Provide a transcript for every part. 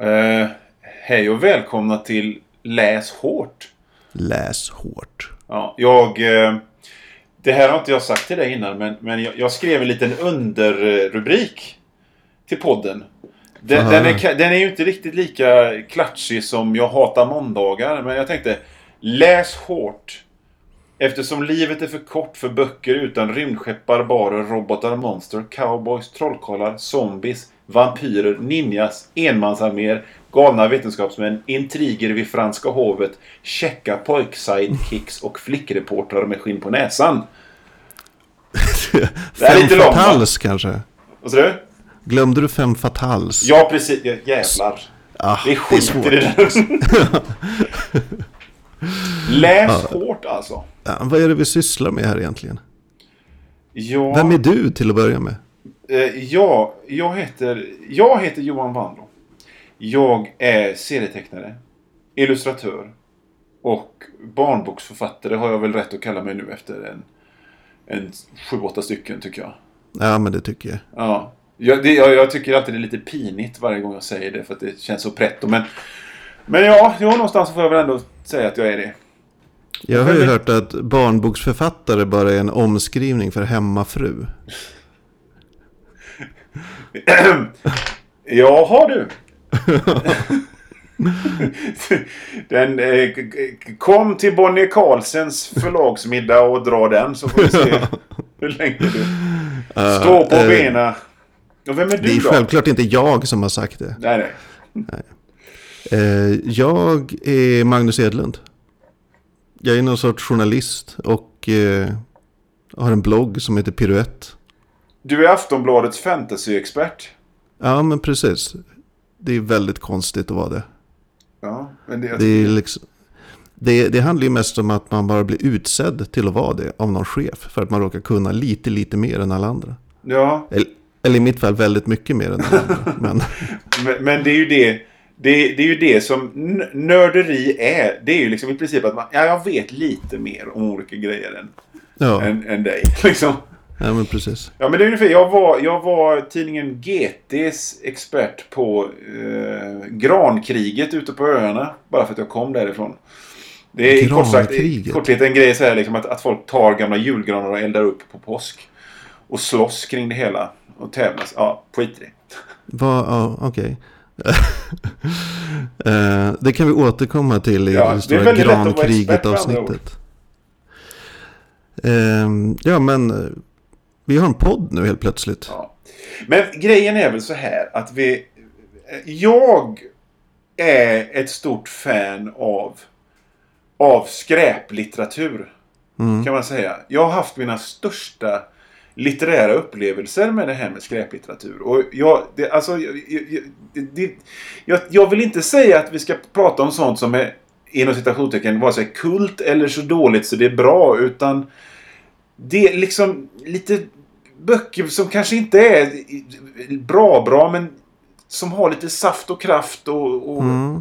Eh, hej och välkomna till Läs hårt. Läs hårt. Ja, jag... Eh, det här har inte jag sagt till dig innan, men, men jag, jag skrev en liten underrubrik till podden. Den, den, är, den är ju inte riktigt lika klatschig som Jag hatar måndagar, men jag tänkte Läs hårt. Eftersom livet är för kort för böcker utan rymdskepp, barbarer, robotar, monster, cowboys, trollkarlar, zombies, vampyrer, ninjas, enmansarméer, galna vetenskapsmän, intriger vid franska hovet, checka pojksidekicks och flickreportrar med skinn på näsan. Det är lite långt, fatals kanske? Vad sa du? Glömde du fem fatals? Ja, precis. Ja, Jävlar. ah, Det är skit i det där. Läs hårt alltså. Ja, vad är det vi sysslar med här egentligen? Ja. Vem är du till att börja med? Eh, ja, jag heter, jag heter Johan Wandlo. Jag är serietecknare, illustratör och barnboksförfattare har jag väl rätt att kalla mig nu efter en, en sju, åtta stycken tycker jag. Ja, men det tycker jag. Ja. Jag, det, jag, jag tycker alltid det är lite pinigt varje gång jag säger det för att det känns så pretto. Men, men ja, ja, någonstans får jag väl ändå säga att jag är det. Jag har ju hört att barnboksförfattare bara är en omskrivning för hemmafru. Jaha du. den, eh, kom till Bonnie Carlsens förlagsmiddag och dra den så får vi se hur länge du står på eh, benen. Och vem är Det du är då? självklart inte jag som har sagt det. Nej, nej. Eh, jag är Magnus Edlund. Jag är någon sorts journalist och eh, har en blogg som heter Piruett. Du är Aftonbladets fantasyexpert. Ja, men precis. Det är väldigt konstigt att vara det. Ja, men det, Det, är liksom, det, det handlar ju mest om att man bara blir utsedd till att vara det av någon chef. För att man råkar kunna lite, lite mer än alla andra. ja, Eller, eller i mitt fall väldigt mycket mer än alla andra. Men men, men det är ju det. Det, det är ju det som nörderi är. Det är ju liksom i princip att man, ja, jag vet lite mer om olika grejer än, ja, än, än dig. Liksom. Ja men precis. Ja men det är ungefär, jag var, jag var tidningen GTs expert på eh, grankriget ute på öarna. Bara för att jag kom därifrån. Det är kort sagt, i korthet en grej så här liksom att, att folk tar gamla julgranar och eldar upp på påsk. Och slåss kring det hela. Och tävlas. Ja, skit i det. Vad, ja, okej. Eh, det kan vi återkomma till i Ja, det stora väldigt lätt att vara expert, grankriget med andra avsnittet. Ehm, ja, men vi har en podd nu helt plötsligt. Ja. Men grejen är väl så här att vi... Jag är ett stort fan av, av skräplitteratur. Mm. Kan man säga. Jag har haft mina största litterära upplevelser med det här med skräplitteratur. Och jag, det, alltså, jag, det, jag, jag vill inte säga att vi ska prata om sånt som är inom citationstecken vare sig kult eller så dåligt så det är bra. Utan det är liksom lite böcker som kanske inte är bra bra men som har lite saft och kraft och, och Mm.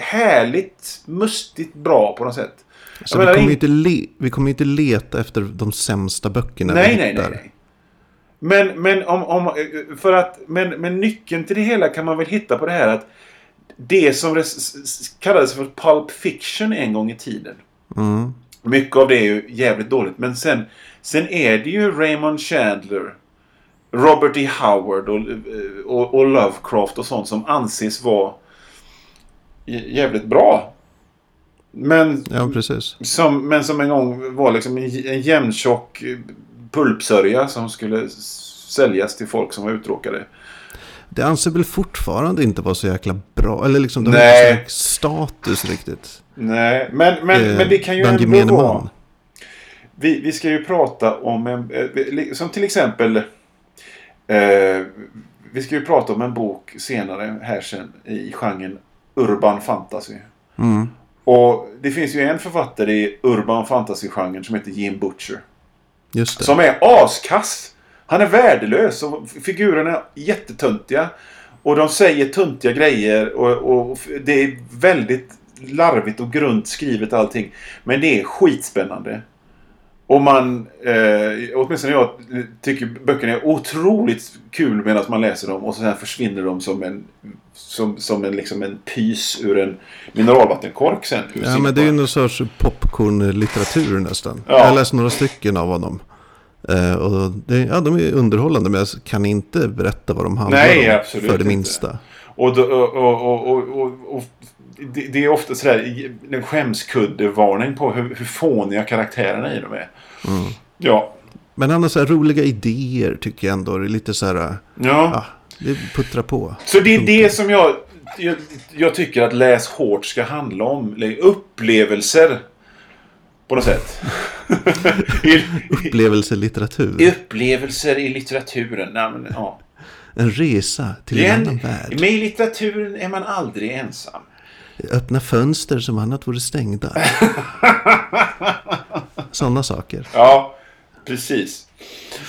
härligt mustigt bra på något sätt. Så vi menar, kommer, in- inte le- vi kommer inte leta efter de sämsta böckerna nej, vi nej, hittar. nej, nej. Men, men, om, om, för att, men, men nyckeln till det hela kan man väl hitta på det här att det som kallades för pulp fiction en gång i tiden. Mm. Mycket av det är ju jävligt dåligt. Men sen, sen är det ju Raymond Chandler, Robert E. Howard och, och, och Lovecraft och sånt som anses vara jävligt bra. Men Ja, precis. som, men som en gång var liksom en, en jämntjock pulpsörja som skulle säljas till folk som var uttråkade. Det anser väl fortfarande inte vara så jäkla bra. Eller liksom, det har inte så status riktigt. Nej, men, men, Eh, men det kan ju ändå vara... man. Vi, vi ska ju prata om en... eh, Som till exempel... Eh, vi ska ju prata om en bok senare här sen i genren Urban Fantasy. Mm. Och det finns ju en författare i Urban Fantasy-genren som heter Jim Butcher. Just det. Som är askass. Han är värdelös och figurerna är jättetöntiga. Och de säger töntiga grejer och, och det är väldigt larvigt och grunt skrivet allting. Men det är skitspännande. Och man, eh, åtminstone jag tycker böckerna är otroligt kul medan man läser dem och sen försvinner de som en som, som en, liksom en pys ur en mineralvattenkork sen. Ja, men det är ju någon sorts popcornlitteratur nästan. Ja. Jag har läst några stycken av honom. Eh, och det, ja, de är underhållande men jag kan inte berätta vad de handlar Nej, om. För det inte. minsta. Och, då, och, och, och det, det är ofta sådär en skämskuddevarning på hur, hur fåniga karaktärerna i dem är. Mm. Ja. Men han har så här roliga idéer tycker jag ändå. Det är lite så här, ja. ja, det puttrar på. Så det är det som jag, jag, jag tycker att Läs hårt ska handla om. Upplevelser. På något sätt. I, Upplevelselitteratur. upplevelser i litteraturen. Nej, men, ja. En resa till en en, annan värld. med i litteraturen är man aldrig ensam. Öppna fönster som annat vore stängda. Sådana saker. Ja, precis.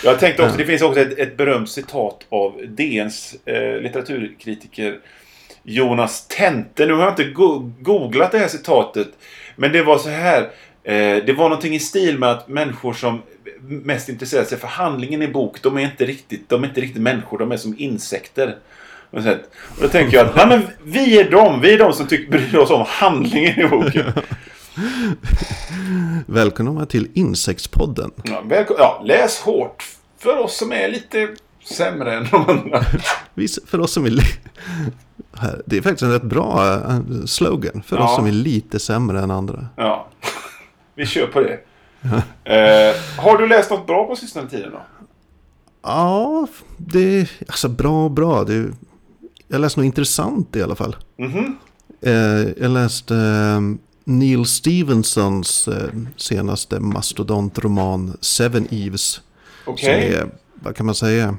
Jag tänkte också, det finns också ett, ett berömt citat av DNs eh, litteraturkritiker Jonas Tente. Nu har jag inte go- googlat det här citatet. Men det var så här. Eh, det var någonting i stil med att människor som mest intresserar sig för handlingen i bok, de är inte riktigt, de är inte riktigt människor, de är som insekter. Och då tänker jag att nej, men vi är de, vi är de som tycker, bryr oss om handlingen i boken. Välkomna till Insektspodden. Ja, ja, läs hårt. För oss som är lite sämre än de andra. För oss som är... Det är faktiskt en rätt bra eh, slogan. För Ja. oss som är lite sämre än andra. Ja, vi kör på det. Eh, har du läst något bra på sistone tiden då? Ja, det är alltså bra och bra. Det, jag läste något intressant i alla fall. Mhm. Eh, jag läste eh, Neil Stevensons eh, senaste mastodontroman Seven Eves. Som är, vad kan man säga?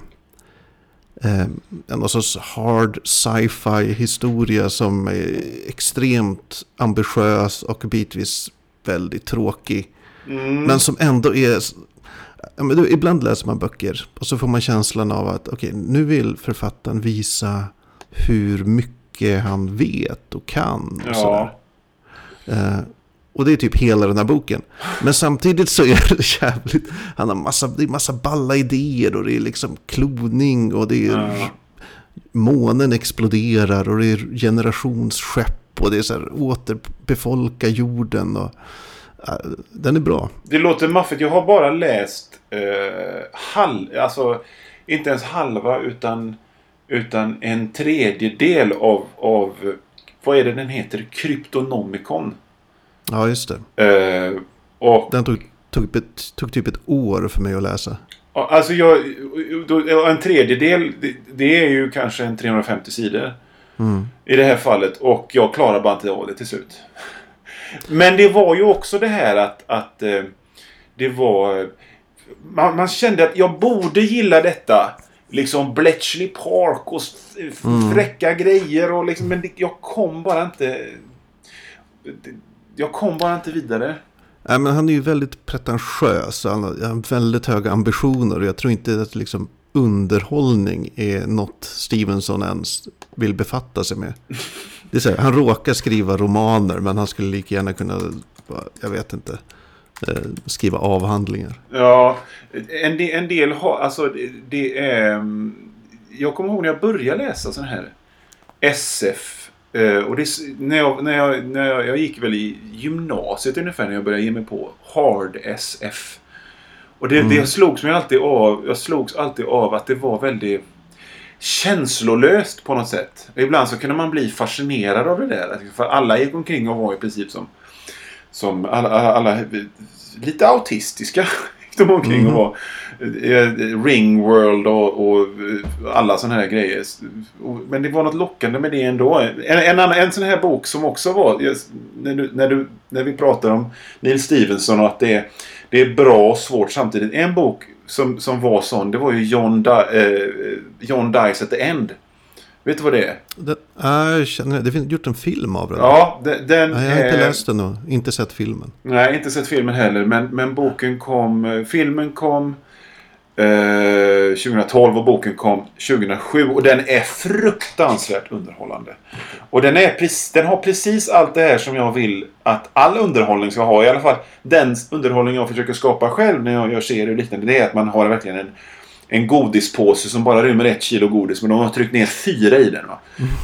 Eh, en sorts hard sci-fi historia som är extremt ambitiös och bitvis väldigt tråkig. Mm. Men som ändå är... Ibland läser man böcker och så får man känslan av att okej, nu vill författaren visa hur mycket han vet och kan. Och. Ja. Eh, och det är typ hela den här boken. Men samtidigt så är det jävligt... Han har massa, det är massa balla idéer och det är liksom kloning och det är... Ja. Månen exploderar och det är generationsskepp och det är så här återbefolka jorden och... eh, den är bra. Det låter maffigt. Jag har bara läst eh, halv, alltså inte ens halva utan, utan en tredjedel av, av vad är det den heter? Kryptonomicon. Ja, just det. Eh, och Den tog, tog, ett, tog typ ett år för mig att läsa. Alltså jag, en tredjedel, det, det är ju kanske en 350 sidor. Mm. I det här fallet. Och jag klarar bara inte av det till slut. Men det var ju också det här att, att eh, det var... Man, man kände att jag borde gilla detta. Liksom Bletchley Park och f- fräcka grejer och liksom, men det, jag kom bara inte... Jag kom bara inte vidare. Nej, men han är ju väldigt pretentiös. Han har, han har väldigt höga ambitioner. Och jag tror inte att liksom underhållning är något Stevenson ens vill befatta sig med. Det är så här, han råkar skriva romaner men han skulle lika gärna kunna, jag vet inte, skriva avhandlingar. Ja, en del, en del har, alltså det, det är... mm, Jag kommer ihåg när jag började läsa sån här SF. eh, Och det, när jag, när jag, när jag, jag gick väl i gymnasiet ungefär när jag började ge mig på Hard SF. Och det, det slogs mig alltid av, jag slogs alltid av att det var väldigt känslolöst på något sätt. Ibland så kunde man bli fascinerad av det där. För alla gick omkring och var i princip som som alla, alla, alla lite autistiska de omkring och var. Eh, Ringworld och, och eh, alla sådana här grejer. Men det var något lockande med det ändå. En, en, annan, en sån här bok som också var, just när, du, när, du, när vi pratar om Neil Stevenson och att det är, det är bra och svårt samtidigt. En bok som, som var sån, det var ju John, Di, eh, John Dies at the End. Vet du vad det är? Det, ja, jag känner det. Finns gjort en film av den. Ja, den, den Nej, jag har inte är- läst den och inte sett filmen. Nej, inte sett filmen heller. Men, men boken kom... eh, Filmen kom eh, 2012 och boken kom 2007. Och den är fruktansvärt underhållande. Och den, är, den har precis allt det här som jag vill att all underhållning ska ha. I alla fall den underhållning jag försöker skapa själv när jag gör serier och liknande. Det är att man har verkligen en, en godispåse som bara rymmer ett kilo godis. Men de har tryckt ner fyra i den. Va?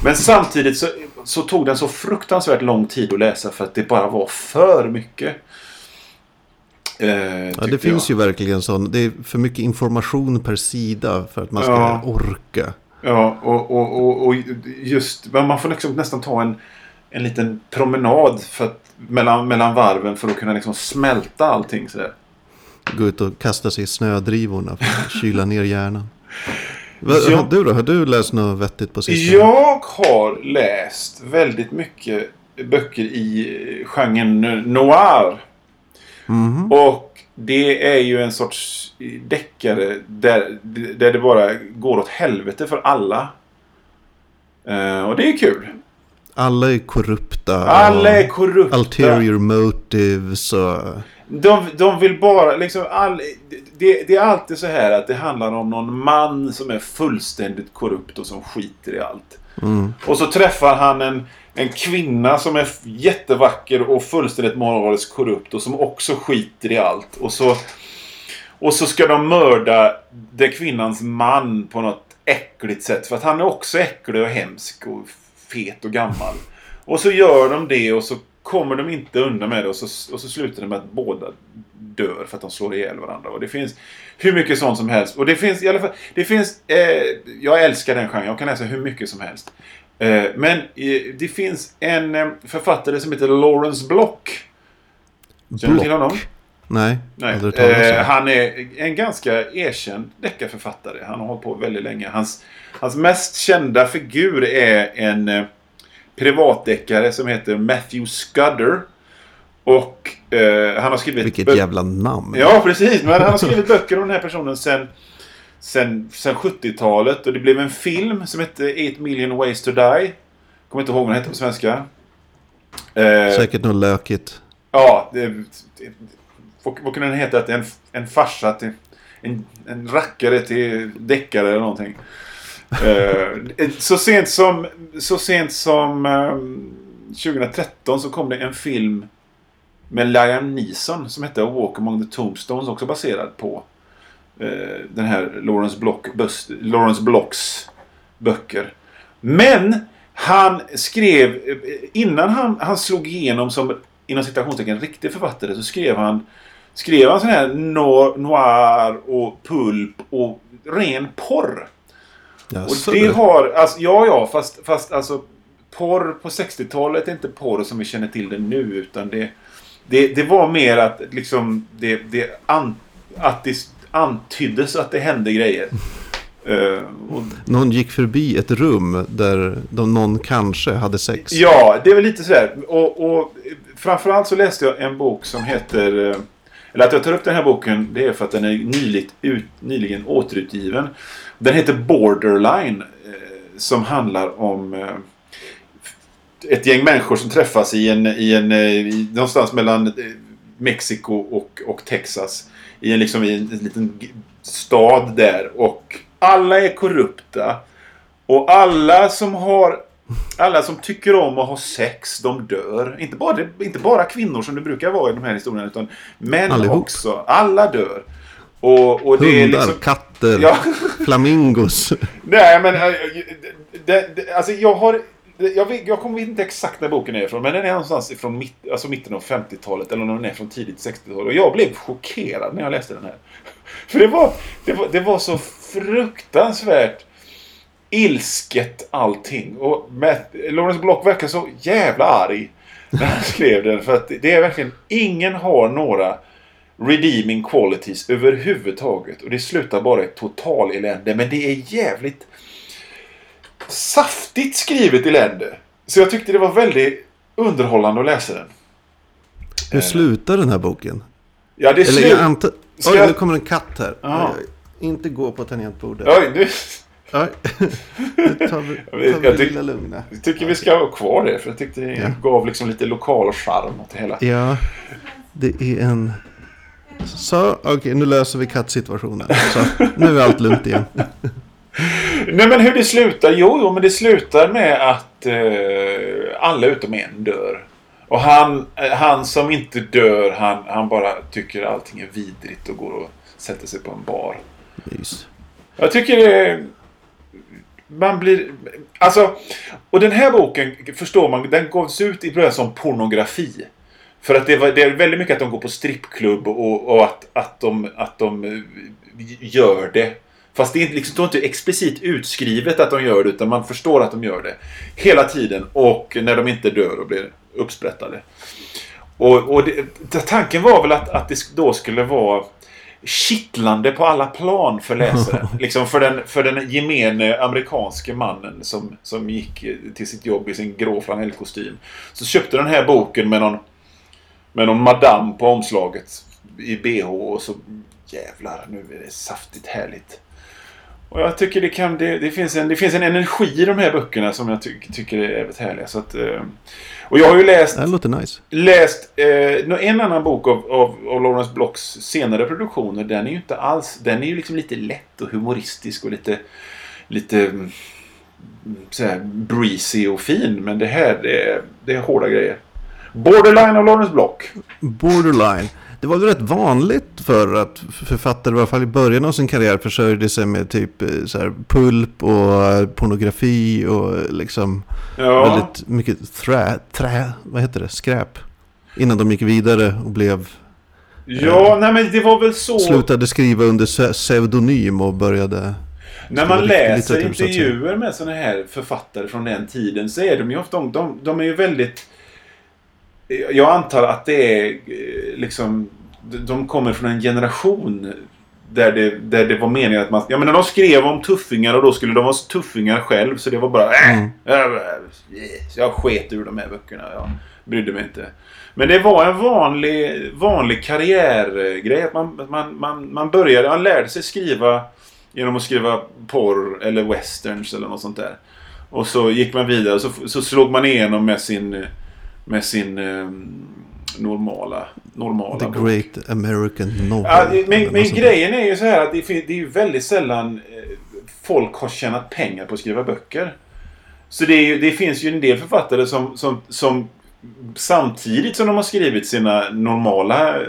Men samtidigt så, så tog den så fruktansvärt lång tid att läsa för att det bara var för mycket. Eh, Ja, det tyckte finns jag. ju verkligen sån. Det är för mycket information per sida för att man ska Ja. orka. Ja, och, och, och, och just... Man får liksom nästan ta en, en liten promenad för att, mellan, mellan varven för att kunna liksom smälta allting sådär. Gå ut och kasta sig i snödrivorna för att kyla ner hjärnan. Va, Ja. Du då? Har du läst något vettigt på sistone? Jag har läst väldigt mycket böcker i genren noir. Mhm. Och det är ju en sorts deckare där, där det bara går åt helvete för alla. Eh, och det är kul. Alla är korrupta. Alla är korrupta. Ulterior motives och... De, de vill bara liksom all, det, det är alltid så här att det handlar om någon man som är fullständigt korrupt och som skiter i allt. Mm. Och så träffar han en, en kvinna som är jättevacker och fullständigt moraliskt korrupt och som också skiter i allt. Och så, och så ska de mörda den kvinnans man på något äckligt sätt. För att han är också äcklig och hemsk och fet och gammal. Och så gör de det och så kommer de inte undan med det och så, och så slutar det med att båda dör för att de slår ihjäl varandra. Och det finns hur mycket sånt som helst. Och det finns i alla fall... Det finns... Eh, jag älskar den genren. Jag kan läsa hur mycket som helst. Eh, men eh, det finns en eh, författare som heter Lawrence Block. Känner du till honom? Nej, Nej. Eh, han är en ganska erkänd deckarförfattare. Han har hållit på väldigt länge. Hans, hans mest kända figur är en eh, privatdeckare som heter Matthew Scudder. Och eh, han har skrivit... Vilket jävla namn. Ja, precis. Men han har skrivit böcker om den här personen sen, sen, sen 70-talet. Och det blev en film som hette 8 million ways to die. Kommer inte ihåg vad den hette på svenska. Eh, Säkert något lökigt. Ja, det, det, vad, vad kunde den heta? Att det en, en farsa till... En, en rackare till deckare eller någonting. Eh, så sent som, så sent som eh, 2013 så kom det en film med Liam Neeson som hette A Walk Among the Tombstones. Också baserad på eh, den här Lawrence, Block, Bus, Lawrence Blocks böcker. Men han skrev, innan han, han slog igenom som inom citationstecken riktig författare så skrev han Skrev han sån här noir och pulp och ren porr. Och det har, alltså, ja ja, fast, fast alltså porr på 60-talet är inte porr som vi känner till det nu utan det, det, det var mer att liksom det, det, an, att det antyddes att det hände grejer. Eh, och, Någon gick förbi ett rum där de, någon kanske hade sex. ja, det är väl lite sådär. Och, och framförallt så läste jag en bok som heter eh, eller att jag tar upp den här boken det är för att den är nyligt ut, nyligen återutgiven. Den heter Borderline. Eh, som handlar om eh, ett gäng människor som träffas i en, i en eh, i, någonstans mellan Mexiko och, och Texas. I en, liksom, i en, en liten stad där. Och alla är korrupta. Och alla som har alla som tycker om att ha sex, de dör. Inte bara, inte bara kvinnor som det brukar vara i de här historierna, utan män Allihop. också. Alla dör. Och, och Hundar, liksom... katter, Ja, flamingos. nej men... äh, Det, det, alltså jag har... Jag, vet, jag kommer inte exakt när boken är ifrån, men den är någonstans ifrån mitt, alltså mitten av 50-talet eller den är från tidigt 60-tal. Och jag blev chockerad när jag läste den här. För det var, det var, det var så fruktansvärt ilsket allting. Och Matt, Lawrence Block verkar så jävla arg när han skrev den. För att det är verkligen, ingen har några redeeming qualities överhuvudtaget. Och det slutar bara i total elände. Men det är jävligt saftigt skrivet elände. Så jag tyckte det var väldigt underhållande att läsa den. Hur slutar den här boken? Ja, det är Eller slut. jag antar... Ska Oj, jag- nu kommer en katt här. Oj. Inte gå på tangentbordet. Oj, nu Oj. Nu tar vi, tar vi jag tyck- lugna. jag tycker vi ska ha kvar det. För jag tyckte det Ja. gav liksom lite lokal charm åt det hela. Ja, det är en... Så, okej, nu löser vi kattsituationen. Så, nu är allt lugnt igen. Nej men hur det slutar? Jo, jo men det slutar med att eh, alla utom en dör. Och han, eh, han som inte dör, han, han bara tycker allting är vidrigt och går och sätter sig på en bar. Mys. Jag tycker det... Man blir... Alltså... Och den här boken, förstår man, den gavs ut i början som pornografi. För att det, var, det är väldigt mycket att de går på strippklubb och, och att, att, de, att de eh, gör det. Fast det är liksom, det inte explicit utskrivet att de gör det, utan man förstår att de gör det. Hela tiden. Och när de inte dör och blir uppsprättade. Och, och det, tanken var väl att, att det då skulle vara kittlande på alla plan för läsaren. liksom för den, för den gemene amerikanske mannen som, som gick till sitt jobb i sin grå flanellkostym. Så köpte den här boken med någon, med någon madam på omslaget i bh och så jävlar, nu är det saftigt härligt. Och jag tycker det, kan, det, det, finns en, det finns en energi i de här böckerna som jag ty tycker är väldigt härliga. Så att, eh, och jag har ju läst... Det låter nice. Läst eh, en annan bok av, av, av Lawrence Blocks senare produktioner. Den är ju inte alls... Den är ju liksom lite lätt och humoristisk och lite... Lite... Mm, såhär breezy och fin. Men det här, det är, det är hårda grejer. Borderline av Lawrence Block. Borderline. Det var väl rätt vanligt för att författare, i alla fall i början av sin karriär, försörjde sig med typ eh, så här, pulp och pornografi och liksom ja. väldigt mycket trä, trä, vad heter det, skräp. Innan de gick vidare och blev... Ja, eh, nej men det var väl så... Slutade skriva under pseudonym och började... När man läser intervjuer med sådana här författare från den tiden så är de ju ofta, de, de är ju väldigt jag antar att det är eh, liksom... De kommer från en generation där det, där det var meningen att man... Jag menar de skrev om tuffingar och då skulle de vara tuffingar själv så det var bara... Äh, mm. äh, jag sket ur de här böckerna. Jag brydde mig inte. Men det var en vanlig, vanlig karriärgrej. Att man, man, man, man började... Man lärde sig skriva genom att skriva porr eller westerns eller något sånt där. Och så gick man vidare och så, så slog man igenom med sin med sin eh, normala, normala The bok. Great American Novel. Ja, men, men grejen är ju så här att det, det är ju väldigt sällan eh, folk har tjänat pengar på att skriva böcker. Så det, ju, det finns ju en del författare som, som, som samtidigt som de har skrivit sina normala, eh,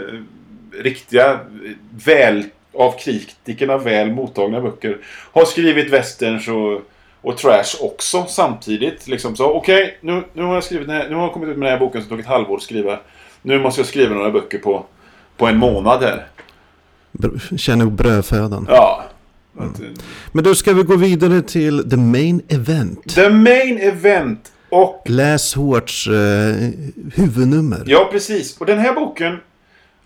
riktiga, väl av kritikerna väl mottagna böcker har skrivit westerns och och trash också samtidigt. Liksom så, okej, okay, nu, nu har jag skrivit den här, nu har jag kommit ut med den här boken som tog ett halvår att skriva. Nu måste jag skriva några böcker på, på en månad här. Känner brödfödan. Ja. Mm. Men då ska vi gå vidare till the main event. The main event. Och... Läs hårts eh, huvudnummer. Ja, precis. Och den här boken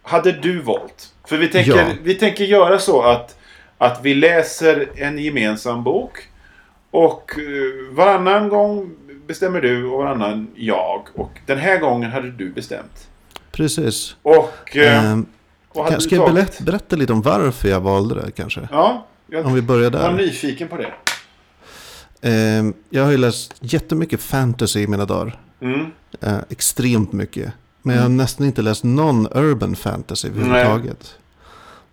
hade du valt. För vi tänker, ja. vi tänker göra så att, att vi läser en gemensam bok. Och eh, varannan gång bestämmer du och varannan jag. Och den här gången hade du bestämt. Precis. Och... Eh, och ska jag berätta, berätta lite om varför jag valde det kanske? Ja. Jag om vi börjar där. var nyfiken på det. Um, jag har ju läst jättemycket fantasy i mina dagar. Mm. Uh, extremt mycket. Men jag har mm. nästan inte läst någon urban fantasy överhuvudtaget.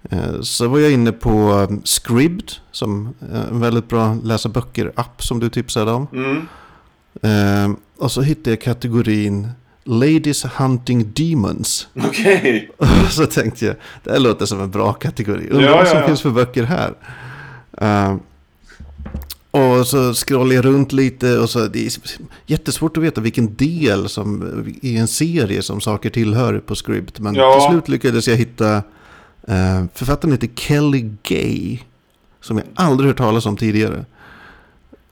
Eh, så var jag inne på um, Scribd, som en väldigt bra läsa böcker-app som du tipsade om. Mm. Eh, och så hittade jag kategorin Ladies Hunting Demons. Okej. Okay. så tänkte jag, det här låter som en bra kategori. Undrar ja, vad som ja, ja. finns för böcker här. Uh, och så scrollade jag runt lite och så det är jättesvårt att veta vilken del som i en serie som saker tillhör på Scribd. Men till slut lyckades jag hitta Uh, författaren heter Kelly Gay. Som jag aldrig hört talas om tidigare.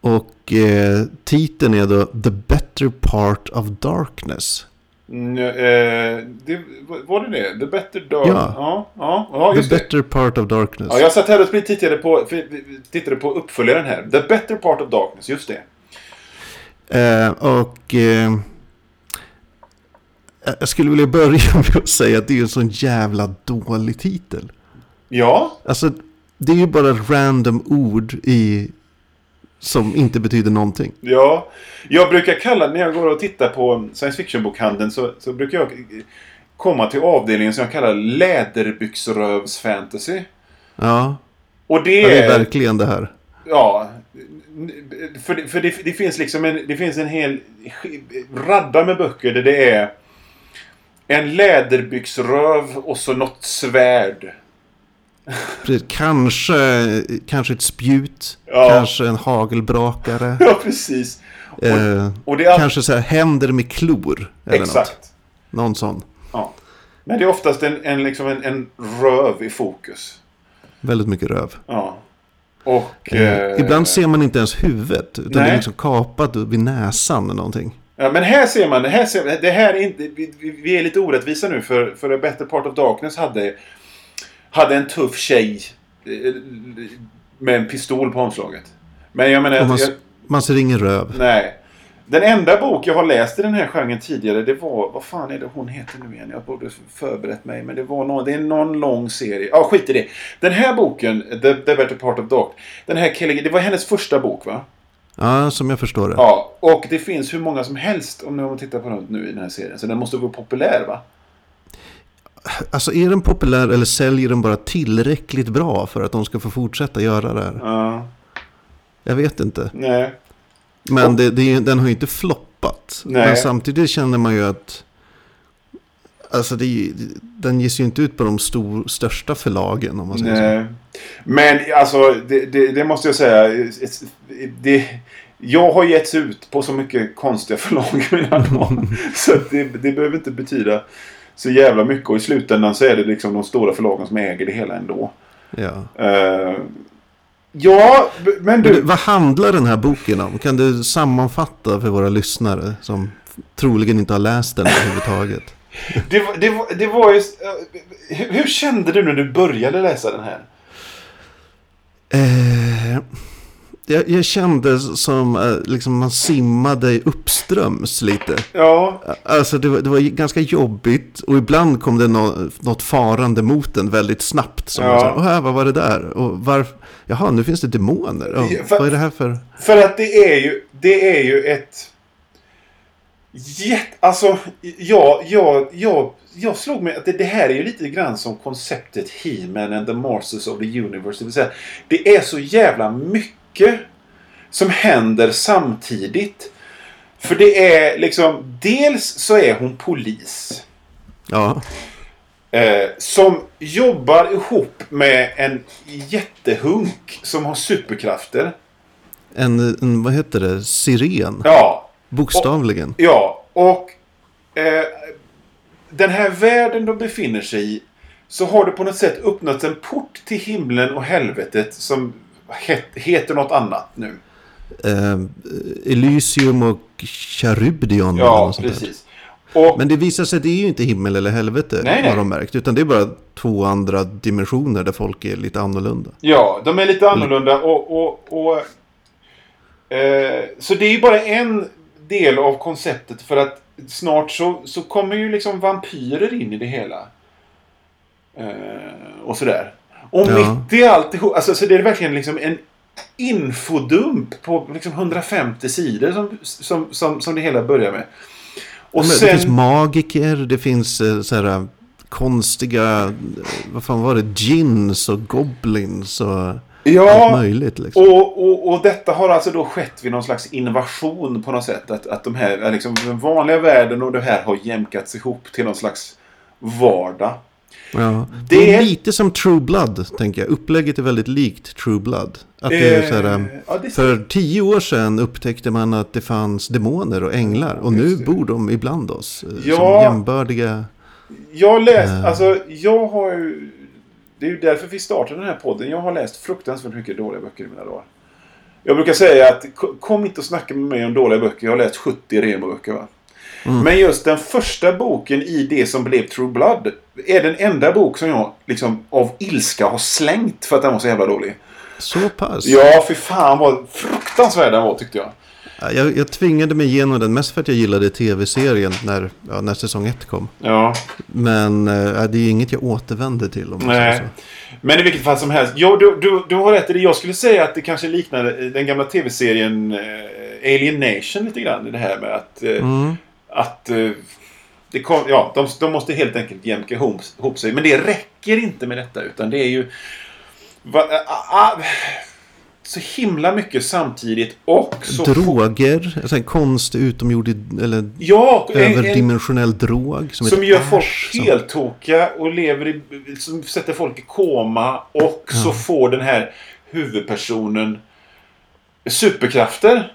Och uh, titeln är då The Better Part of Darkness. Mm, eh, det, var det det? The Better Dark? Ja. ja, ja, ja The Better Part of Darkness. Ja, jag satt här och tittade på, tittade på uppföljaren här. The Better Part of Darkness, just det. Uh, och... Jag skulle vilja börja med att säga att det är en sån jävla dålig titel. Ja. Alltså, det är ju bara random ord i... Som inte betyder någonting. Ja. Jag brukar kalla, när jag går och tittar på science fiction-bokhandeln så, så brukar jag komma till avdelningen som jag kallar läderbyxrövsfantasy. Ja. Och det är... det är verkligen det här. Ja. För, för det, det, finns liksom en, det finns en hel radda med böcker där det är en läderbyxröv och så något svärd. Precis, kanske, kanske ett spjut, Ja. kanske en hagelbrakare. Ja, precis. eh, Och det är all... kanske så här händer med klor. Eller något. Exakt. Någon sån. Ja. Men det är oftast en, en, liksom en, en röv i fokus. Väldigt mycket röv. Ja. Och... Eh, eh, Ibland ser man inte ens huvudet. Utan det Nej. är liksom kapat vid näsan eller någonting. Ja, men här ser man, här, ser, det här är inte, vi, vi- är lite orättvisa nu för, för A Better Part of Darkness hade, hade en tuff tjej eh, med en pistol på omslaget. Men jag menar, man, jag, man ser ingen röv. nej. Den enda bok jag har läst i den här genren tidigare, det var, vad fan är det hon heter nu igen? Jag borde förberett mig, men det var någon, det är någon lång serie. Ja, skit i det. Den här boken, The, The Better Part of Dark, den här Kelly, det var hennes första bok va? Ja, som jag förstår det. Ja, och det finns hur många som helst om man tittar på något nu i den här serien. Så den måste vara populär va? Alltså är den populär eller säljer den bara tillräckligt bra för att de ska få fortsätta göra det här? Ja. Jag vet inte. Nej. Men det, det, är- den har ju inte floppat. Nej. Men samtidigt känner man ju att... Alltså det, ju- den ges ju inte ut på de stor, största förlagen om man säger så. Nej. Men alltså, det, det, det måste jag säga. Det, jag har getts ut på så mycket konstiga förlag i mina dagar. Så det, det behöver inte betyda så jävla mycket. Och i slutändan så är det liksom de stora förlagen som äger det hela ändå. Ja. Eh, ja, men du. vad handlar den här boken om? Kan du sammanfatta för våra lyssnare som troligen inte har läst den överhuvudtaget? Det, var- det, det var ju... eh, Hur, hur kände du när du började läsa den här? Eh, jag, jag kände som eh, liksom man simmade uppströms lite. Ja, Alltså det var, det var ganska jobbigt och ibland kom det nå, något farande mot en väldigt snabbt. Som Ja. man sa, "Åh, här, vad var det där? Och varf, jaha, nu finns det demoner. Ja, för- vad är det här för? För att det är ju, det är ju ett... Jätte, alltså, ja, jag, jag, jag slog mig att det, det här är ju lite grann som konceptet He-Man and the Masters of the Universe. Det vill säga, det är så jävla mycket som händer samtidigt. För det är liksom, dels så är hon polis. Ja, Eh, som jobbar ihop med en jättehunk som har superkrafter. en, en, vad heter det, siren. Ja, Bokstavligen. Ja, och eh, den här världen de befinner sig i så har det på något sätt öppnats en port till himlen och helvetet som het, heter något annat nu. Eh, Elysium och Charybdion. eller Ja, precis. Och, Men det visar sig att det är ju inte himmel eller helvete Nej, nej. har de märkt. Utan det är bara två andra dimensioner där folk är lite annorlunda. ja, de är lite annorlunda och... och, och eh, så det är ju bara en del av konceptet för att snart så, så kommer ju liksom vampyrer in i det hela. Eh, och sådär. Och Ja. mitt i alltihop, alltså så det är verkligen liksom en infodump på liksom 150 sidor som, som, som, som det hela börjar med. Och Men Det sen... finns magiker, det finns eh, så här eh, konstiga, eh, vad fan var det, gins och goblins och ja, möjligt. Liksom. och, och, och detta har alltså då skett vid någon slags invasion på något sätt. Att, att de här, liksom, den vanliga världen och det här har jämkats ihop till någon slags vardag. Ja. Det Det är lite som True Blood, tänker jag. Upplägget är väldigt likt True Blood. Att det är så här, eh, ja, det för tio år sedan upptäckte man att det fanns demoner och änglar. Och nu bor de ibland oss. eh, Som Ja. jämbördiga. Jag läst, Eh. alltså jag har ju... Det är ju därför vi startade den här podden. Jag har läst fruktansvärt mycket dåliga böcker i mina dagar. Jag brukar säga att ko- kom inte och snacka med mig om dåliga böcker. Jag har läst 70 Remo-böcker va. Mm. Men just den första boken i det som blev True Blood är den enda bok som jag liksom av ilska har slängt för att den var så jävla dålig. Så pass. Ja, för fan vad fruktansvärd den var tyckte jag. Ja, Jag, jag tvingade mig igenom den mest för att jag gillade tv-serien när, ja, när säsong ett kom. Ja. Men eh, det är ju inget jag återvänder till om man säger Nej. så. Men i vilket fall som helst. Jo, du, du, du har rätt i det. Jag skulle säga att det kanske liknar den gamla tv-serien eh, Alien Nation lite grann. Det här med att... Eh, Mm. att eh, det kom, ja, de, de måste helt enkelt jämka ihop, ihop sig. Men det räcker inte med detta. Utan det är ju... Va, ah, ah, så himla mycket samtidigt och så... Droger, alltså en konstig utomjordig eller Ja! en- en- överdimensionell drog. Som, Som gör folk Ash, som- helt tokiga och lever i, som sätter folk i koma och så får den här huvudpersonen superkrafter.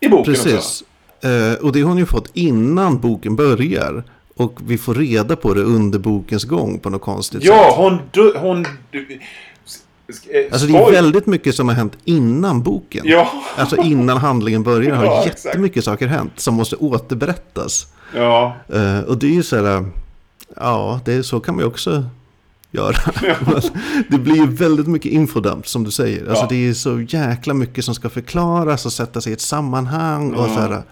I boken också. Precis. Eh, och det har hon ju fått innan boken börjar. Och vi får reda på det under bokens gång på något konstigt Ja, sätt. hon... dö- hon eh, Alltså det är väldigt mycket som har hänt innan boken. Ja. Alltså innan handlingen börjar har Ja, exakt. jättemycket saker hänt som måste återberättas. Ja. Eh, och det är ju så här, ja, det är, så kan man ju också göra. det blir ju väldigt mycket infodump som du säger. Alltså Ja. det är så jäkla mycket som ska förklaras och sättas i ett sammanhang. Och, Ja. så här,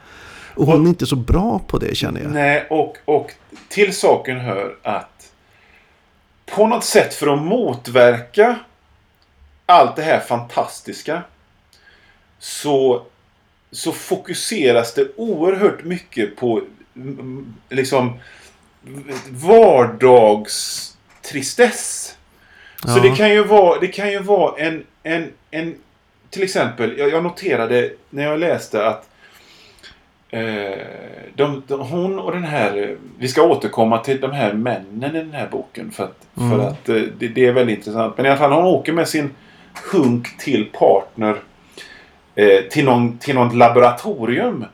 och hon är inte så bra på det känner jag. Nej, och, och till saken hör att på något sätt för att motverka allt det här fantastiska så, så fokuseras det oerhört mycket på liksom vardagstristess. Så Ja. det kan ju vara, det kan ju vara en, en, en till exempel, jag, jag noterade när jag läste att Eh, de, de, hon och den här... Vi ska återkomma till de här männen i den här boken. För att, Mm. för att eh, det, det är väldigt intressant. Men i alla fall, hon åker med sin hunk till partner. Eh, till, någon, till något laboratorium.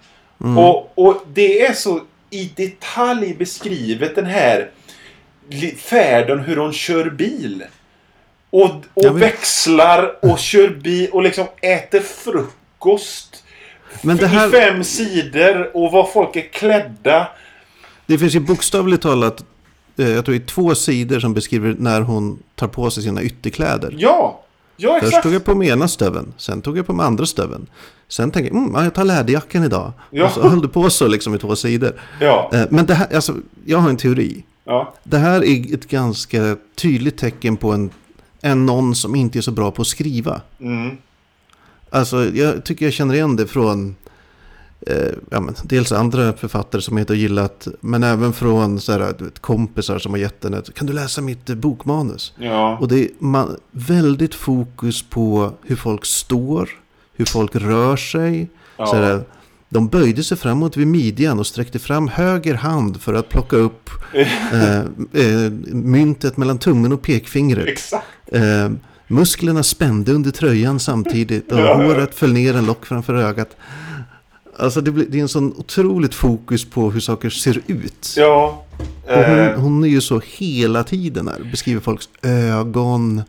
Mm. Och, och det är så i detalj beskrivet den här färden hur hon kör bil. Och, och växlar och kör bil och liksom äter frukost. Men det I här, fem sidor och vad folk är klädda. det finns ju bokstavligt talat, eh, jag tror det är två sidor som beskriver när hon tar på sig sina ytterkläder. Ja, ja Först exakt. tog jag på mig ena stöven, sen tog jag på mig andra stöven. Sen tänkte jag, mm, ja, jag tar läderjackan idag. Ja. Och så höll det på så liksom i två sidor. Ja, Eh, Men det här, alltså, jag har en teori. ja, Det här är ett ganska tydligt tecken på en, en någon som inte är så bra på att skriva. mm, Alltså, jag tycker jag känner igen det från eh, ja, men, dels andra författare som jag inte har gillat, men även från så här, vet, kompisar som har gett den ett, kan du läsa mitt eh, bokmanus? ja, Och det är man, väldigt fokus på hur folk står, hur folk rör sig. Ja. Så här, de böjde sig framåt vid midjan och sträckte fram höger hand för att plocka upp eh, eh, myntet mellan tummen och pekfingret. exakt. Eh, musklerna spände under tröjan samtidigt och Ja. håret föll ner en lock framför ögat. Alltså det, blir, det är en sån otroligt fokus på hur saker ser ut. Ja. Och hon, Eh, hon är ju så hela tiden här. Beskriver folks ögon.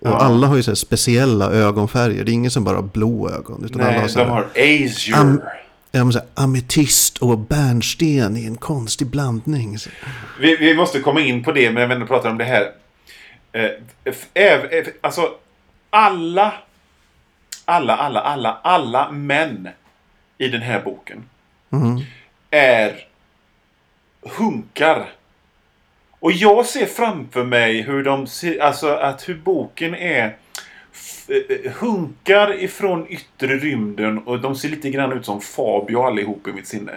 Och Ja. alla har ju så speciella ögonfärger. Det är ingen som bara har blå ögon. Utan alla har nej, så de här, har azure. Am- ja, men så här, ametist och bärnsten i en konstig blandning. Vi, vi måste komma in på det, men när vi pratar om det här. Eh, äv- alltså, alla, alla, alla, alla, alla män i den här boken Mhm. är hunkar. Och jag ser framför mig hur de ser, alltså att hur boken är eh, hunkar ifrån yttre rymden och de ser lite grann ut som Fabio allihop i mitt sinne.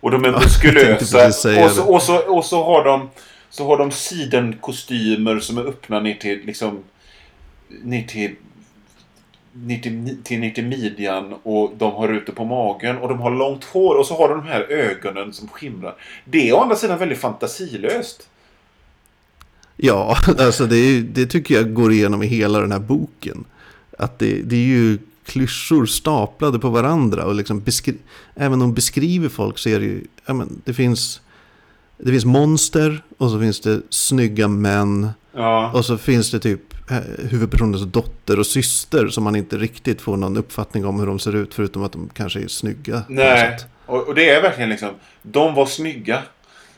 Och de är muskulösa. Och så, och, så, och så har de så har de sidenkostymer som är öppna ner till liksom ner till ner till, till, ner till midjan och de har ute på magen och de har långt hår och så har de de här ögonen som skimrar. Det är å andra sidan väldigt fantasilöst. Ja, alltså det, det tycker jag går igenom i hela den här boken. Att det, det är ju klyschor staplade på varandra. Och liksom även om de beskriver folk så är det ju, ja, men det finns, det finns monster och så finns det snygga män. Ja. Och så finns det typ huvudpersonens dotter och syster som man inte riktigt får någon uppfattning om hur de ser ut. Förutom att de kanske är snygga. Nej, och, och det är verkligen liksom, de var snygga.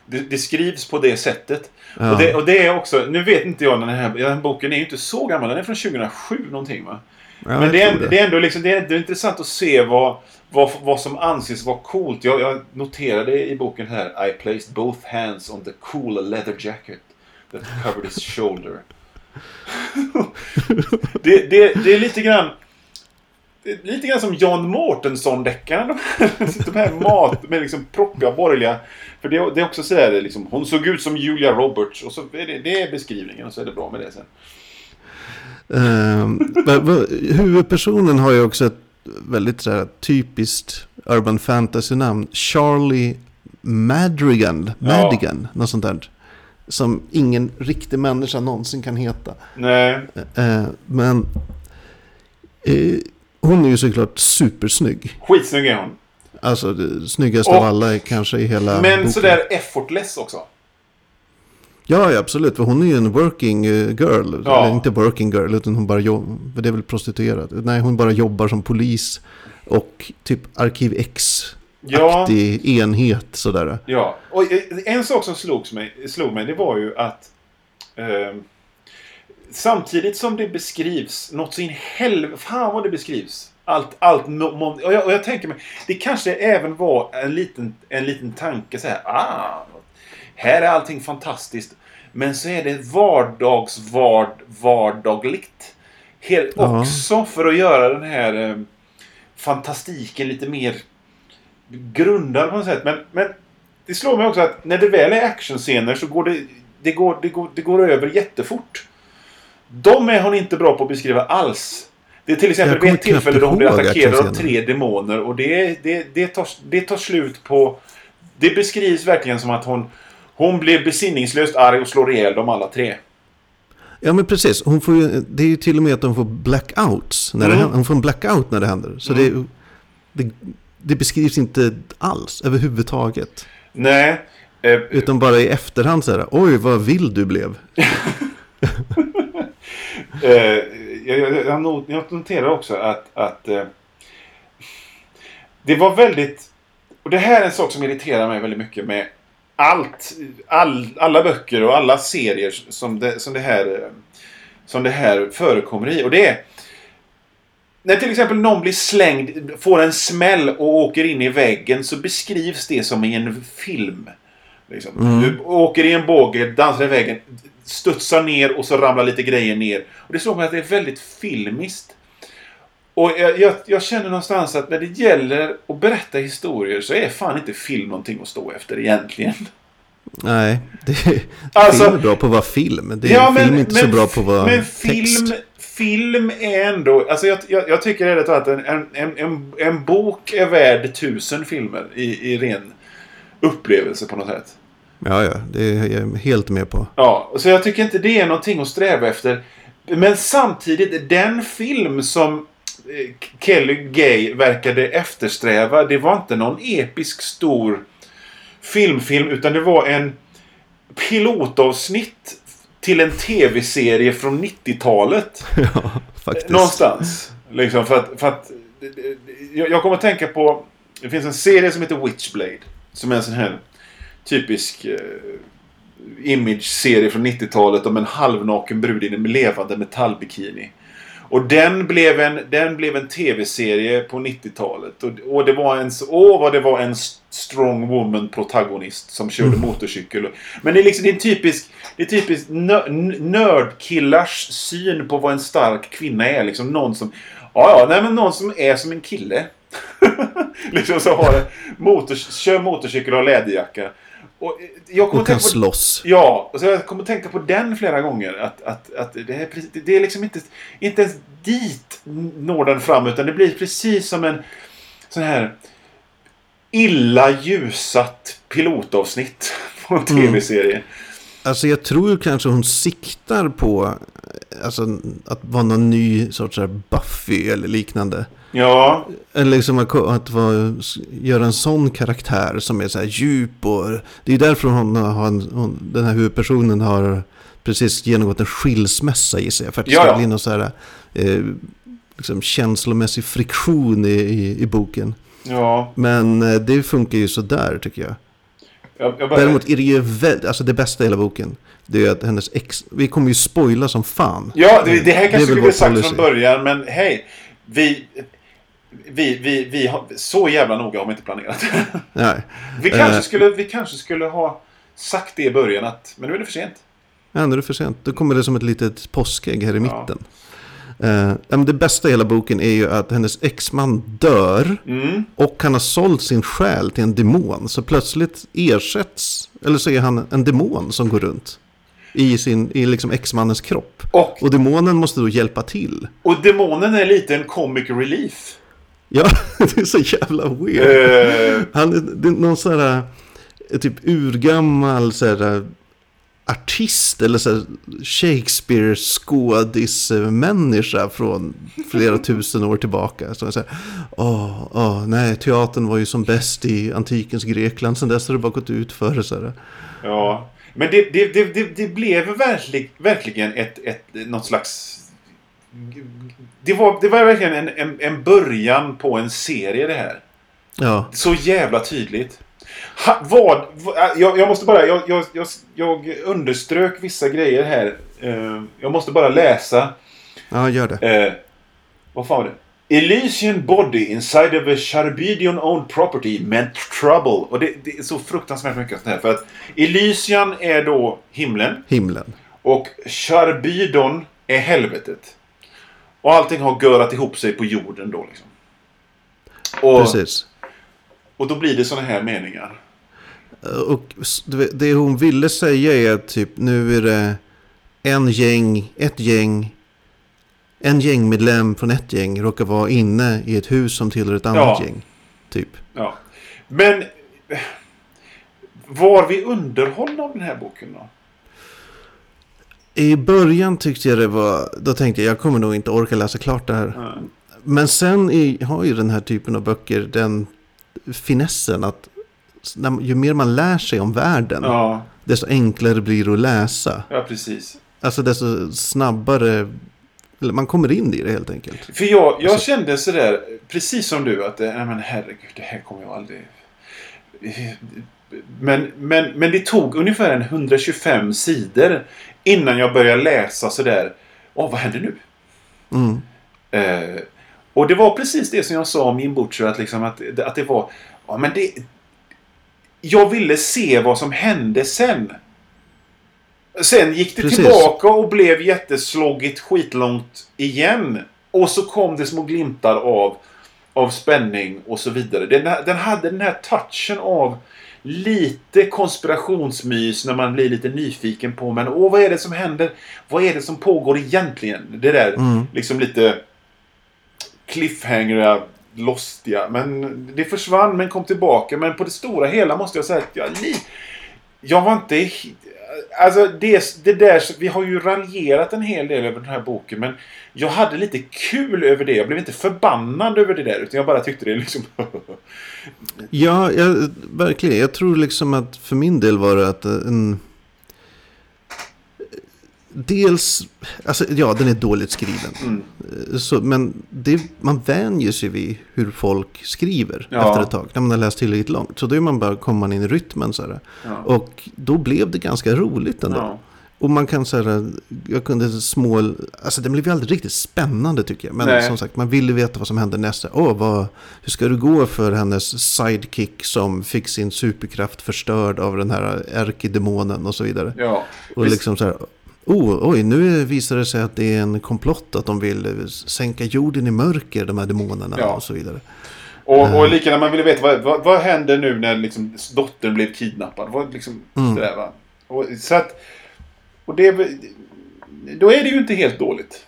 Det, det skrivs på det sättet. Ja. Och, det, och det är också, nu vet inte jag när den här, den här boken är ju inte så gammal, den är från 2007 någonting va? Ja, Men det är, tror det är ändå liksom, det är, det är intressant att se vad, vad, vad som anses vara coolt. Jag, jag noterade i boken här, I placed both hands on the cool leather jacket that covered his shoulder. Det, det, det är lite grann lite grann som John Mårtensson-deckarna. De, här- de här mat med liksom proppiga borgerliga. För det, det är också så här, liksom, hon såg ut som Julia Roberts. Och så är det, det är beskrivningen och så är det bra med det sen. Men huvudpersonen har ju också ett väldigt så här, typiskt urban fantasy-namn. Charlie Madrigan. Madigan, något sånt där. Som ingen riktig människa någonsin kan heta. Nej. Eh, men eh, hon är ju såklart supersnygg. Skitsnygg är hon. Alltså det snyggaste Och- av alla kanske i hela Men boken. sådär effortless också. Ja, ja, absolut. För hon är ju en working eh, girl. Ja. Eller inte working girl, utan hon bara jobbar. Det är väl prostituerad. Nej, hon bara jobbar som polis. Och typ Arkiv X-aktig Ja, enhet sådär. ja. Och eh, en sak som slogs mig, slog mig, det var ju att ehm, samtidigt som det beskrivs något så in helvete, fan vad det beskrivs. Allt, allt, och, jag, och jag tänker mig, det kanske även var en liten, en liten tanke så här, ah, här är allting fantastiskt. Men så är det vardags, vard, vardagligt. Helt, Ja. Också för att göra den här eh, fantastiken lite mer grundad på något sätt. Men, men det slår mig också att när det väl är actionscener så går det, det, går, det, går, det går över jättefort. De är hon inte bra på att beskriva alls. Det är till exempel vid ett tillfälle då hon blir attackerad av tre demoner och det, det, det, tar, det tar slut på... Det beskrivs verkligen som att hon, hon blir besinningslöst arg och slår ihjäl dem alla tre. Ja, men precis. Hon får ju, det är ju till och med att hon får blackouts. När det Mm. händer. Hon får en blackout när det händer. Så det, det, det beskrivs inte alls överhuvudtaget. Nej. Eh, Utan bara i efterhand så här. Oj, vad vild du blev. Eh, jag, jag, jag jag noterar också att, att eh, det var väldigt... Och det här är en sak som irriterar mig väldigt mycket med allt, all, alla böcker och alla serier som det, som det, här, eh, som det här förekommer i. Och det är när till exempel någon blir slängd, får en smäll och åker in i väggen så beskrivs det som i en film. Liksom. Mm. Du åker i en båge, dansar i väggen, studsar ner och så ramlar lite grejer ner. Och det slår mig att det är väldigt filmiskt. Och jag, jag, jag känner någonstans att när det gäller att berätta historier så är fan inte film någonting att stå efter egentligen. Nej, det, Alltså- film är bra på att vara film. Det är, film är inte så bra på att vara men text. Film, är ändå... Alltså jag, jag, jag tycker ärligt att en, en, en, en bok är värd tusen filmer i, i ren upplevelse på något sätt. Ja, ja, det är jag helt med på. Ja, så jag tycker inte det är någonting att sträva efter. Men samtidigt, den film som eh, Kelly Gay verkade eftersträva, det var inte någon episk stor filmfilm, utan det var en pilotavsnitt till en tv-serie från 90-talet. Ja, faktiskt. Någonstans. Liksom för att, för att jag, jag kommer att tänka på... Det finns en serie som heter Witchblade. Som är en sån här typisk eh, image-serie från 90-talet om en halvnaken brud i en levande metallbikini. Och den blev en, den blev en tv-serie på 90-talet. Och, och det var en... Åh, vad det var en strong woman protagonist som körde motorcykel. Men det är liksom det är en typisk... Det är n- nördkillars syn på vad en stark kvinna är. Liksom någon som... Ja, ja, nej men någon som är som en kille. liksom så har motor, kör motorcykel och har läderjacka. Och eh, jag kommer Och kan på slåss. Ja, och så jag kommer att tänka på den flera gånger. Att, att, att det, är, precis- det är liksom inte, inte ens dit når den fram. Utan det blir precis som en sån här illa ljusat pilotavsnitt på en tv-serie. Alltså jag tror ju kanske hon siktar på alltså, att vara någon ny sorts här Buffy eller liknande. Ja, Eller liksom att, att vara, göra en sån karaktär som är så här djup och... Det är därför hon har, en, hon, den här huvudpersonen har precis genomgått en skilsmässa gissar jag. För att det Ja, ska ja. bli någon så här eh, liksom känslomässig friktion i, i, i boken. ja. Men eh, det funkar ju sådär tycker jag. Jag, jag bara, Däremot är det ju väldigt, alltså det bästa i hela boken. Det är att hennes ex, vi kommer ju spoila som fan. Ja, det, det här är kanske väl skulle vi sagt policy. från början, men hej. Vi, vi, vi, vi har, så jävla noga har vi inte planerat. Nej, vi, kanske Eh. skulle, vi kanske skulle ha sagt det i början, att, men nu är det för sent. ja, nu är det för sent. Då kommer det som ett litet påskägg här i mitten. Ja, men det bästa i hela boken är ju att hennes exman dör Mm. och han har sålt sin själ till en demon. Så plötsligt ersätts, eller så är han en demon som går runt. i, sin, i liksom X-mannens kropp. Och, Och demonen måste då hjälpa till. och demonen är lite en comic relief. Ja, det är så jävla weird. Eh, Han är, det är någon sån här eh, typ urgammal så här, eh, artist eller så Shakespeare skådismänniska från flera tusen år tillbaka. Så säger, åh, åh, nej, teatern var ju som bäst i antikens Grekland. Sen dess har det bara gått ut för så här. ja. Men det, det, det, det, det blev verklig, verkligen ett, ett, något slags... Det var, det var verkligen en, en, en början på en serie det här. Ja, Så jävla tydligt. Ha, vad, vad- jag, jag måste bara, jag, jag, jag, jag underströk vissa grejer här. Eh, jag måste bara läsa. ja, gör det. Eh, vad fan var det? Elysian body inside of a Charbedion owned property meant trouble. Och det, det är så fruktansvärt mycket sånt här. För att Elysian är då himlen. Himlen. Och Charbidon är helvetet. Och allting har görat ihop sig på jorden då liksom. Och, Precis. och då blir det såna här meningar. Och du vet, det hon ville säga är typ nu är det en gäng, ett gäng, en gängmedlem från ett gäng råkar vara inne i ett hus som tillhör ett annat Ja. gäng. Typ. Ja. Men eh, var vi underhållna av den här boken då? I början tyckte jag det var, då tänkte jag jag kommer nog inte orka läsa klart det här. Ja. Men sen i, har ju den här typen av böcker den finessen att när, ju mer man lär sig om världen, Ja, desto enklare blir det att läsa. ja, precis. Alltså desto snabbare, man kommer in i det helt enkelt. För jag, jag Alltså- kände sådär, precis som du, att eh, nej men herregud, det här kommer jag aldrig... Men, men, men det tog ungefär en 125 sidor innan jag började läsa sådär, åh vad händer nu? Mm. Eh, och det var precis det som jag sa om Jim Butcher, att, liksom att, att det var... Ja, men det, jag ville se vad som hände sen. Sen gick det Precis. tillbaka och blev jättesloggigt skitlångt igen. Och så kom det små glimtar av, av spänning och så vidare. Den, den hade den här touchen av lite konspirationsmys när man blir lite nyfiken på men åh vad är det som händer? Vad är det som pågår egentligen? Det där Mm. liksom lite cliffhangera, lostiga. Men det försvann men kom tillbaka. Men på det stora hela måste jag säga att jag, jag var inte... Alltså det, det där, vi har ju raljerat en hel del över den här boken men jag hade lite kul över det. Jag blev inte förbannad över det där utan jag bara tyckte det liksom... Ja, jag, verkligen. Jag tror liksom att för min del var det att en... Dels, alltså ja, den är dåligt skriven. Mm. Så, men det, man vänjer sig vid hur folk skriver Ja. efter ett tag. När man har läst tillräckligt långt. Så då är man bara, kommer man in i rytmen. Så. Ja. Och då blev det ganska roligt ändå. Ja. Och man kan säga, jag kunde små, alltså den blev ju aldrig riktigt spännande tycker jag. Men Nej. som sagt, man ville veta vad som hände nästa. Åh, vad, hur ska det gå för hennes sidekick som fick sin superkraft förstörd av den här ärkedemonen och så vidare. ja. Och Visst. liksom så här, oh, oj, nu visar det sig att det är en komplott att de vill eh, sänka jorden i mörker, de här demonerna Ja. och så vidare. Och, och lika när man ville veta vad, vad, vad händer nu när liksom dottern blev kidnappad. Vad, liksom, Mm. sådär, va? Och, så att, och det, då är det ju inte helt dåligt.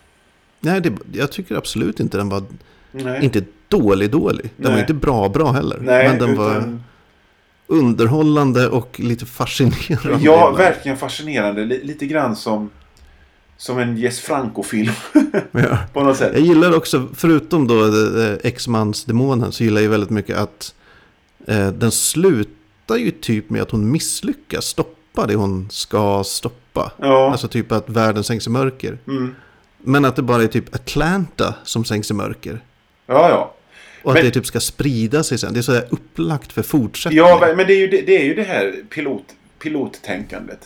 Nej, det, jag tycker absolut inte den var, Nej. inte dålig dålig. Den var Nej. inte bra bra heller. Nej, men den utan, var underhållande och lite fascinerande. Ja, verkligen fascinerande. Li, lite grann som, som en Jess Franco-film Ja. på något sätt. Jag gillar också, förutom då eh, X-mans-demonen, så gillar jag väldigt mycket att eh, den slutar ju typ med att hon misslyckas stoppa det hon ska stoppa. Ja. Alltså typ att världen sänks i mörker. Mm. Men att det bara är typ Atlanta som sänks i mörker. ja, ja. Och att Men- det typ ska sprida sig sen. Det är så här upplagt för fortsättning. Ja, men det är ju det, det, är ju det här pilot, pilottänkandet.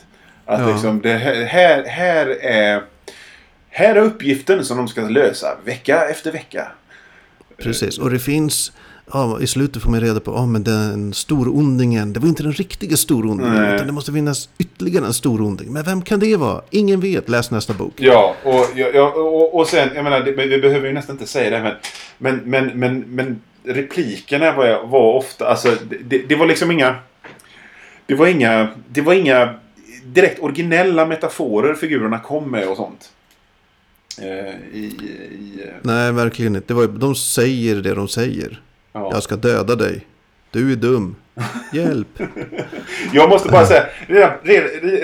Att Ja. liksom det här, här, här är... Här är uppgiften som de ska lösa vecka efter vecka. Precis, och det finns, ja, i slutet får man reda på, ja men den storondingen, det var inte den riktiga storondingen, Nej. utan det måste finnas ytterligare en storonding. Men vem kan det vara? Ingen vet, läs nästa bok. Ja, och, ja, och, och sen, jag menar, det, vi behöver ju nästan inte säga det, men, men, men, men, men replikerna var, var ofta, alltså, det, det var liksom inga, det var inga, det var inga direkt originella metaforer figurerna kom med och sånt. Eh, i, i, eh, Nej, verkligen inte. Det var, de säger det de säger. Ja. Jag ska döda dig. Du är dum. Hjälp. Jag måste bara säga, redan,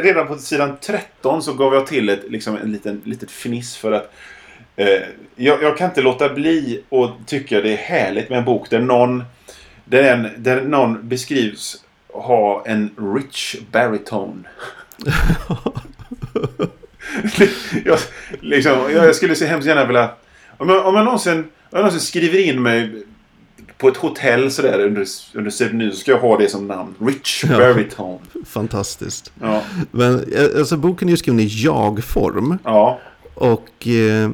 redan, på sidan 13 så gav jag till ett liksom, en liten litet fniss för att eh, jag, jag kan inte låta bli att tycka det är härligt med en bok där någon, där en, där någon beskrivs ha en rich baritone. jag, liksom, jag skulle så hemskt gärna vilja... Om jag, om jag, någonsin, om jag någonsin skriver in mig på ett hotell sådär under, under pseudonym ska jag ha det som namn. Rich Ja. baritone. Fantastiskt. Ja. Men eh, alltså, boken är ju skriven i jag-form. Ja. Och eh,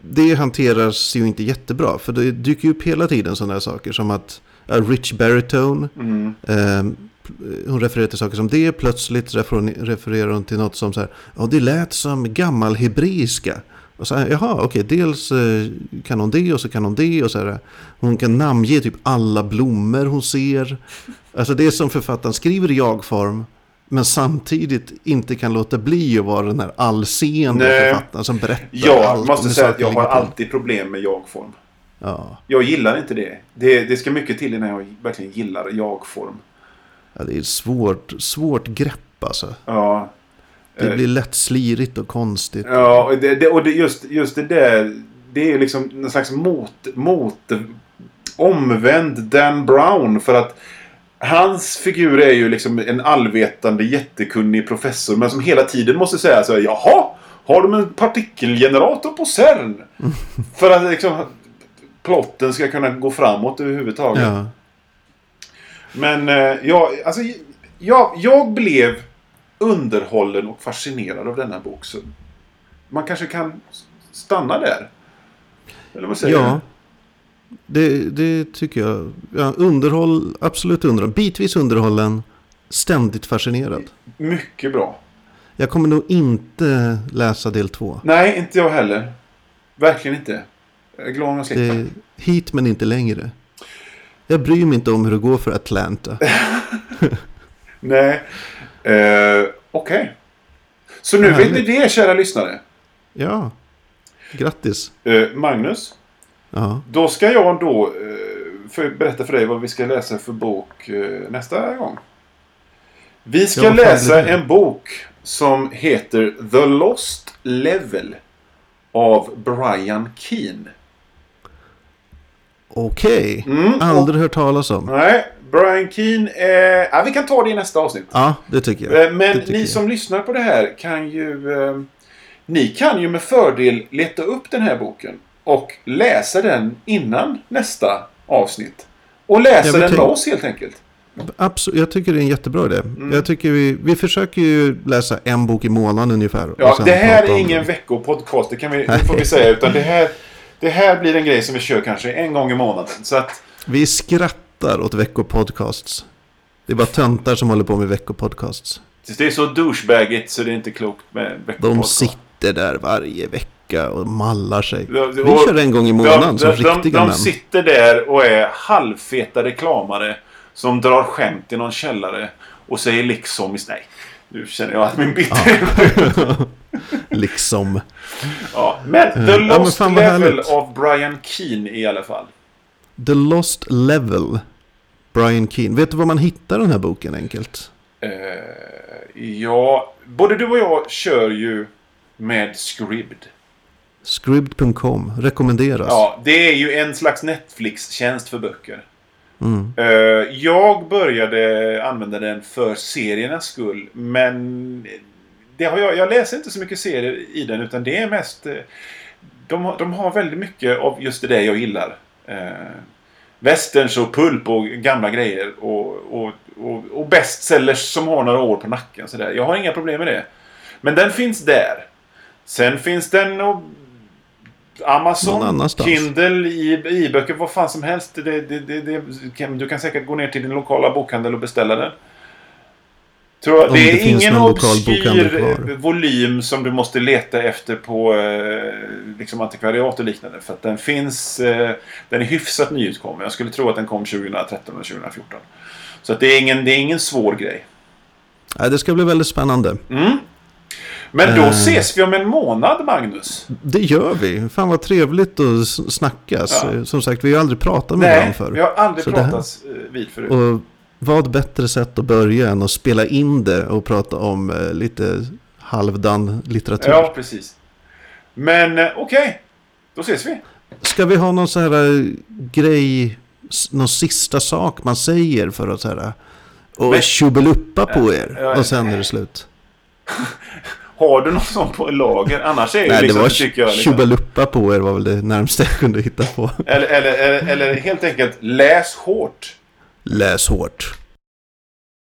det hanteras ju inte jättebra. För det dyker ju upp hela tiden sådana här saker som att uh, Rich Baritone. Mm. Eh, hon refererar till saker som det. Plötsligt refer- refererar hon till något som så här. Ja, det lät som gammal hebreiska. Och så jaha, okej, dels eh, kan hon det och så kan hon det och så här. Hon kan namnge typ alla blommor hon ser. Alltså det är som författaren skriver i jag-form. Men samtidigt inte kan låta bli att vara den här allseende författaren som berättar Jag allt måste om hur säga att jag har alltid problem med jag-form. Ja, Jag gillar inte det. det. Det ska mycket till innan jag verkligen gillar jag-form. ja, det är ett svårt, svårt grepp alltså. Ja. Det Eh, blir lätt slirigt och konstigt. Ja, och, det, och det, just, just det där. Det är liksom någon slags mot, mot omvänd Dan Brown. För att hans figur är ju liksom en allvetande jättekunnig professor. Men som hela tiden måste säga så här. Jaha, har de en partikelgenerator på CERN? för att liksom plotten ska kunna gå framåt överhuvudtaget. Ja. Men eh, jag, alltså, jag, jag blev underhållen och fascinerad av denna bok. Så man kanske kan stanna där. Eller vad säger Ja, det, det tycker jag. Ja, underhåll, absolut underhåll. Bitvis underhållen, ständigt fascinerad. du? Mycket bra. Jag kommer nog inte läsa del två. Nej, inte jag heller. Verkligen inte. Jag är glad om jag slipper. hit men inte längre. Jag bryr mig inte om hur det går för Atlanta. Nej. Eh, Okej. Så nu vet ni det, kära lyssnare. Ja, grattis. Eh, Magnus, Ja, då ska jag då eh, för, berätta för dig vad vi ska läsa för bok eh, nästa gång. Vi ska Ja, läsa en bok som heter The Lost Level av Brian Keane. okej. Mm, och- Aldrig hört talas om. Nej, Brian Keane. Eh, ja, vi kan ta det i nästa avsnitt. Ja, det tycker jag. Eh, Men det tycker ni jag. som lyssnar på det här kan ju... Eh, ni kan ju med fördel leta upp den här boken och läsa den innan nästa avsnitt. Och läsa den med oss helt enkelt. Absolut, jag tycker det är en jättebra idé. Mm. Jag tycker vi, vi försöker ju läsa en bok i månaden ungefär. Ja, det här är ingen den. veckopodcast, det, kan vi, det får vi säga. Utan det här, det här blir en grej som vi kör kanske en gång i månaden. Så att, Vi skrattar åt veckopodcasts. Det är bara töntar som håller på med veckopodcasts. det är så douchebagigt så det är inte klokt med De veckopodcast. sitter där varje vecka och mallar sig. Ja, Vi och- kör en gång i månaden de, som de, de, riktiga de män. sitter där och är halvfeta reklamare som drar skämt i någon källare och säger liksom... Nej, nu känner jag att min bitterhet... liksom. Ja. Men The Ja, men Lost fan vad Level av Brian Keane i alla fall. The Lost Level. Brian Keane. Vet du var man hittar den här boken enkelt? Eh, ja, både du och jag kör ju med Scribd. Scribd.com. Rekommenderas. Ja, det är ju en slags Netflix-tjänst för böcker. Mm. Eh, jag började använda den för seriernas skull. Men det har jag, jag läser inte så mycket serier i den. Utan det är mest... eh, De, har- de har väldigt mycket av just det jag gillar. Eh, westerns och pulp och gamla grejer. Och, och, och, och bestsellers som har några år på nacken. Så där. Jag har inga problem med det. Men den finns där. Sen finns den och Amazon. Kindle, i- e-böcker, vad fan som helst. Det, det, det, du kan säkert gå ner till din lokala bokhandel och beställa den. Tror det är det ingen obskyr volym som du måste leta efter på eh, liksom antikvariat och liknande. För att den finns... Eh, den är hyfsat nyutkommen. Jag skulle tro att den kom 2013 eller 2014. Så att det, är ingen, det är ingen svår grej. Nej, det ska bli väldigt spännande. Men då Eh. ses vi om en månad, Magnus. Det gör vi. Fan vad trevligt att snackas. Ja. Som sagt, vi har aldrig pratat med Nej, varandra förr. vi har aldrig pratat eh, vid förut. Och vad bättre sätt att börja än att spela in det och prata om eh, lite halvdan litteratur. Ja, precis. Men eh, okej, då ses vi. Ska vi ha någon sån här eh, grej, någon sista sak man säger för att så här och tjubeluppa på er Ja, och sen är det slut. Har du något sånt på lager? Annars är det Nej, det liksom, var tycker jag, liksom, på er var väl det närmsta jag kunde hitta på. eller, eller, eller, eller helt enkelt läs hårt. Läs hårt.